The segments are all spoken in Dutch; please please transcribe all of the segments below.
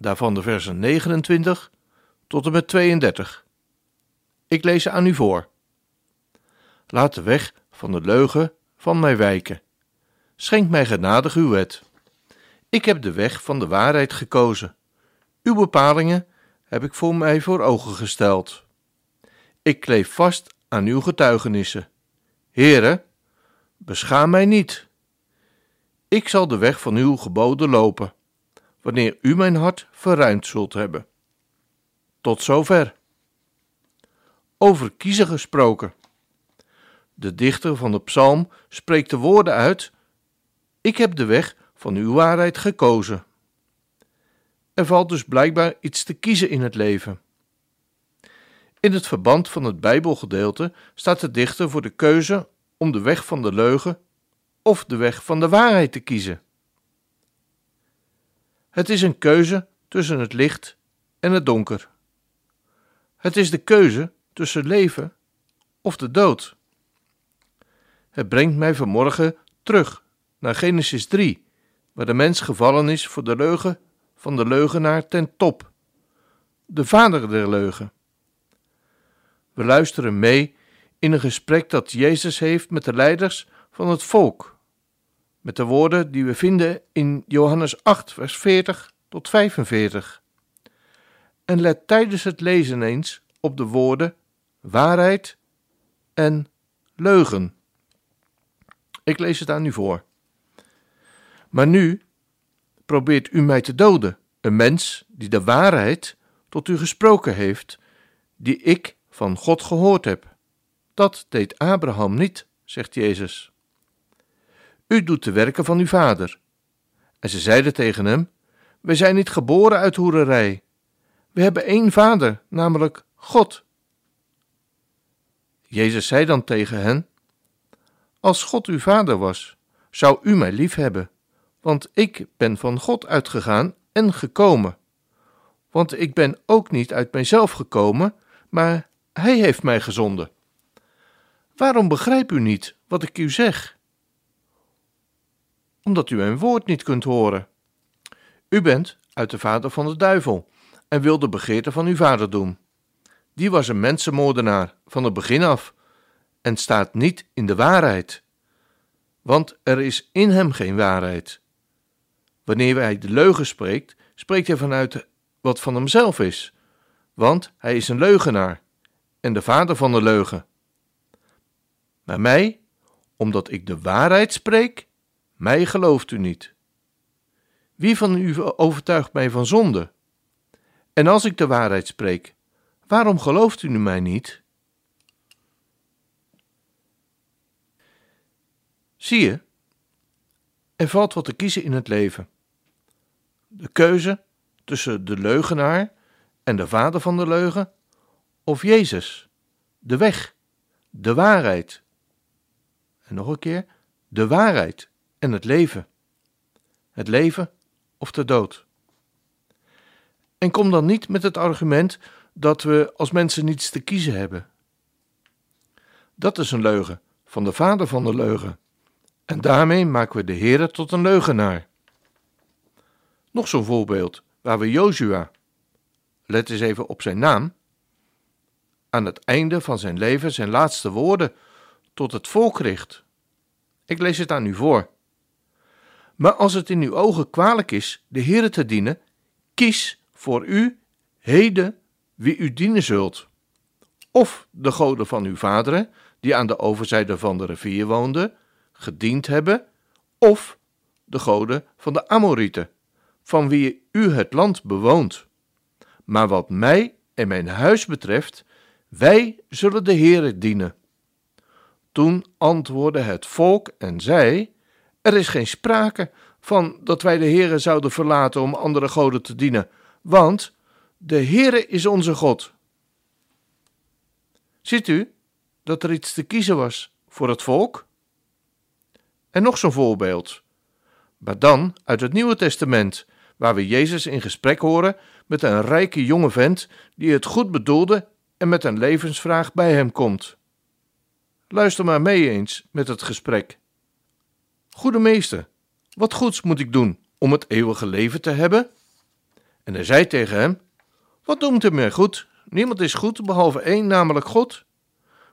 daarvan de versen 29 tot en met 32. Ik lees ze aan u voor. Laat de weg van de leugen van mij wijken. Schenk mij genadig uw wet. Ik heb de weg van de waarheid gekozen. Uw bepalingen heb ik voor mij voor ogen gesteld. Ik kleef vast aan uw getuigenissen. Heren, beschaam mij niet. Ik zal de weg van uw geboden lopen, wanneer u mijn hart verruimd zult hebben. Tot zover. Over kiezen gesproken. De dichter van de psalm spreekt de woorden uit: Ik heb de weg van uw waarheid gekozen. Er valt dus blijkbaar iets te kiezen in het leven. In het verband van het Bijbelgedeelte staat de dichter voor de keuze om de weg van de leugen of de weg van de waarheid te kiezen. Het is een keuze tussen het licht en het donker. Het is de keuze tussen leven of de dood. Het brengt mij vanmorgen terug naar Genesis 3, waar de mens gevallen is voor de leugen van de leugenaar ten top, de vader der leugen. We luisteren mee in een gesprek dat Jezus heeft met de leiders van het volk, met de woorden die we vinden in Johannes 8, vers 40 tot 45. En let tijdens het lezen eens op de woorden waarheid en leugen. Ik lees het aan u voor. Maar nu probeert u mij te doden, een mens die de waarheid tot u gesproken heeft, die ik van God gehoord heb. Dat deed Abraham niet, zegt Jezus. U doet de werken van uw vader. En ze zeiden tegen hem: Wij zijn niet geboren uit hoererij. We hebben één vader, namelijk God. Jezus zei dan tegen hen: Als God uw vader was, zou u mij lief hebben, want ik ben van God uitgegaan en gekomen. Want ik ben ook niet uit mijzelf gekomen, maar Hij heeft mij gezonden. Waarom begrijpt u niet wat ik u zeg? Omdat u mijn woord niet kunt horen. U bent uit de vader van de duivel en wil de begeerte van uw vader doen. Die was een mensenmoordenaar van het begin af en staat niet in de waarheid, want er is in hem geen waarheid. Wanneer hij de leugen spreekt, spreekt hij vanuit wat van hemzelf is, want hij is een leugenaar en de vader van de leugen. Maar mij, omdat ik de waarheid spreek, mij gelooft u niet. Wie van u overtuigt mij van zonde? En als ik de waarheid spreek, waarom gelooft u mij niet? Zie je, er valt wat te kiezen in het leven. De keuze tussen de leugenaar en de vader van de leugen, of Jezus, de weg, de waarheid. En nog een keer, de waarheid en het leven. Het leven of de dood. En kom dan niet met het argument dat we als mensen niets te kiezen hebben. Dat is een leugen van de vader van de leugen. En daarmee maken we de Heere tot een leugenaar. Nog zo'n voorbeeld waar we Jozua, let eens even op zijn naam, aan het einde van zijn leven zijn laatste woorden tot het volk richt. Ik lees het aan u voor. Maar als het in uw ogen kwalijk is de Heere te dienen, kies voor u heden wie u dienen zult. Of de goden van uw vaderen, die aan de overzijde van de rivier woonden, gediend hebben, of de goden van de Amorieten, van wie u het land bewoont. Maar wat mij en mijn huis betreft, wij zullen de Heere dienen. Toen antwoordde het volk en zei: Er is geen sprake van dat wij de Heere zouden verlaten om andere goden te dienen, want de Heere is onze God. Ziet u dat er iets te kiezen was voor het volk? En nog zo'n voorbeeld, maar dan uit het Nieuwe Testament, waar we Jezus in gesprek horen met een rijke jonge vent die het goed bedoelde en met een levensvraag bij hem komt. Luister maar mee eens met het gesprek. Goede meester, wat goeds moet ik doen om het eeuwige leven te hebben? En hij zei tegen hem: Wat noemt u mij goed? Niemand is goed behalve één, namelijk God.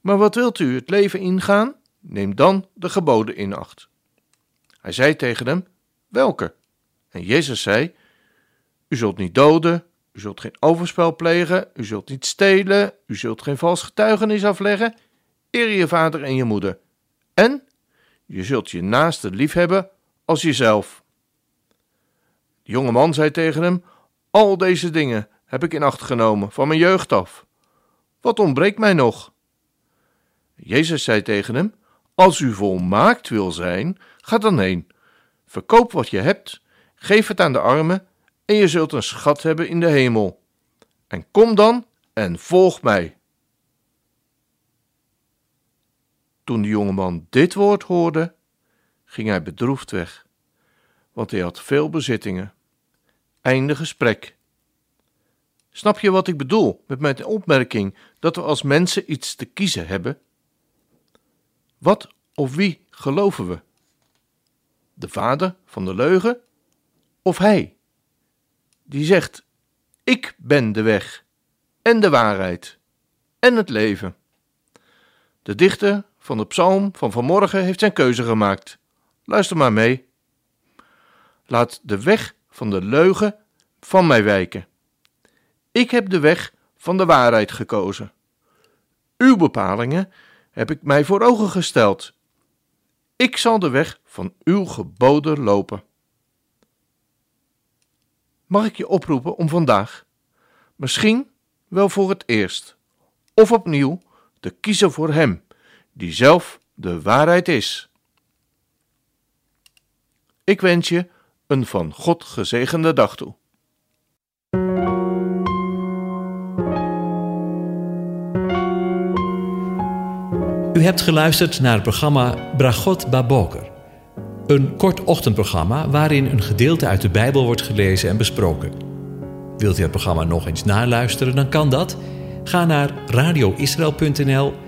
Maar wat wilt u het leven ingaan? Neem dan de geboden in acht. Hij zei tegen hem: Welke? En Jezus zei: U zult niet doden, u zult geen overspel plegen, u zult niet stelen, u zult geen vals getuigenis afleggen, eer je vader en je moeder. En je zult je naaste lief hebben als jezelf. De jonge man zei tegen hem: Al deze dingen heb ik in acht genomen van mijn jeugd af. Wat ontbreekt mij nog? Jezus zei tegen hem: Als u volmaakt wil zijn, ga dan heen. Verkoop wat je hebt, geef het aan de armen, en je zult een schat hebben in de hemel. En kom dan en volg mij. Toen de jongeman dit woord hoorde, ging hij bedroefd weg, want hij had veel bezittingen. Einde gesprek. Snap je wat ik bedoel met mijn opmerking dat we als mensen iets te kiezen hebben? Wat of wie geloven we? De vader van de leugen of hij? Die zegt: Ik ben de weg en de waarheid en het leven. De dichter van de psalm van vanmorgen heeft zijn keuze gemaakt. Luister maar mee. Laat de weg van de leugen van mij wijken. Ik heb de weg van de waarheid gekozen. Uw bepalingen heb ik mij voor ogen gesteld. Ik zal de weg van uw geboden lopen. Mag ik je oproepen om vandaag, misschien wel voor het eerst, of opnieuw, te kiezen voor Hem, die zelf de waarheid is? Ik wens je een van God gezegende dag toe. U hebt geluisterd naar het programma Bragot Baboker. Een kort ochtendprogramma waarin een gedeelte uit de Bijbel wordt gelezen en besproken. Wilt u het programma nog eens naluisteren, dan kan dat. Ga naar radioisrael.nl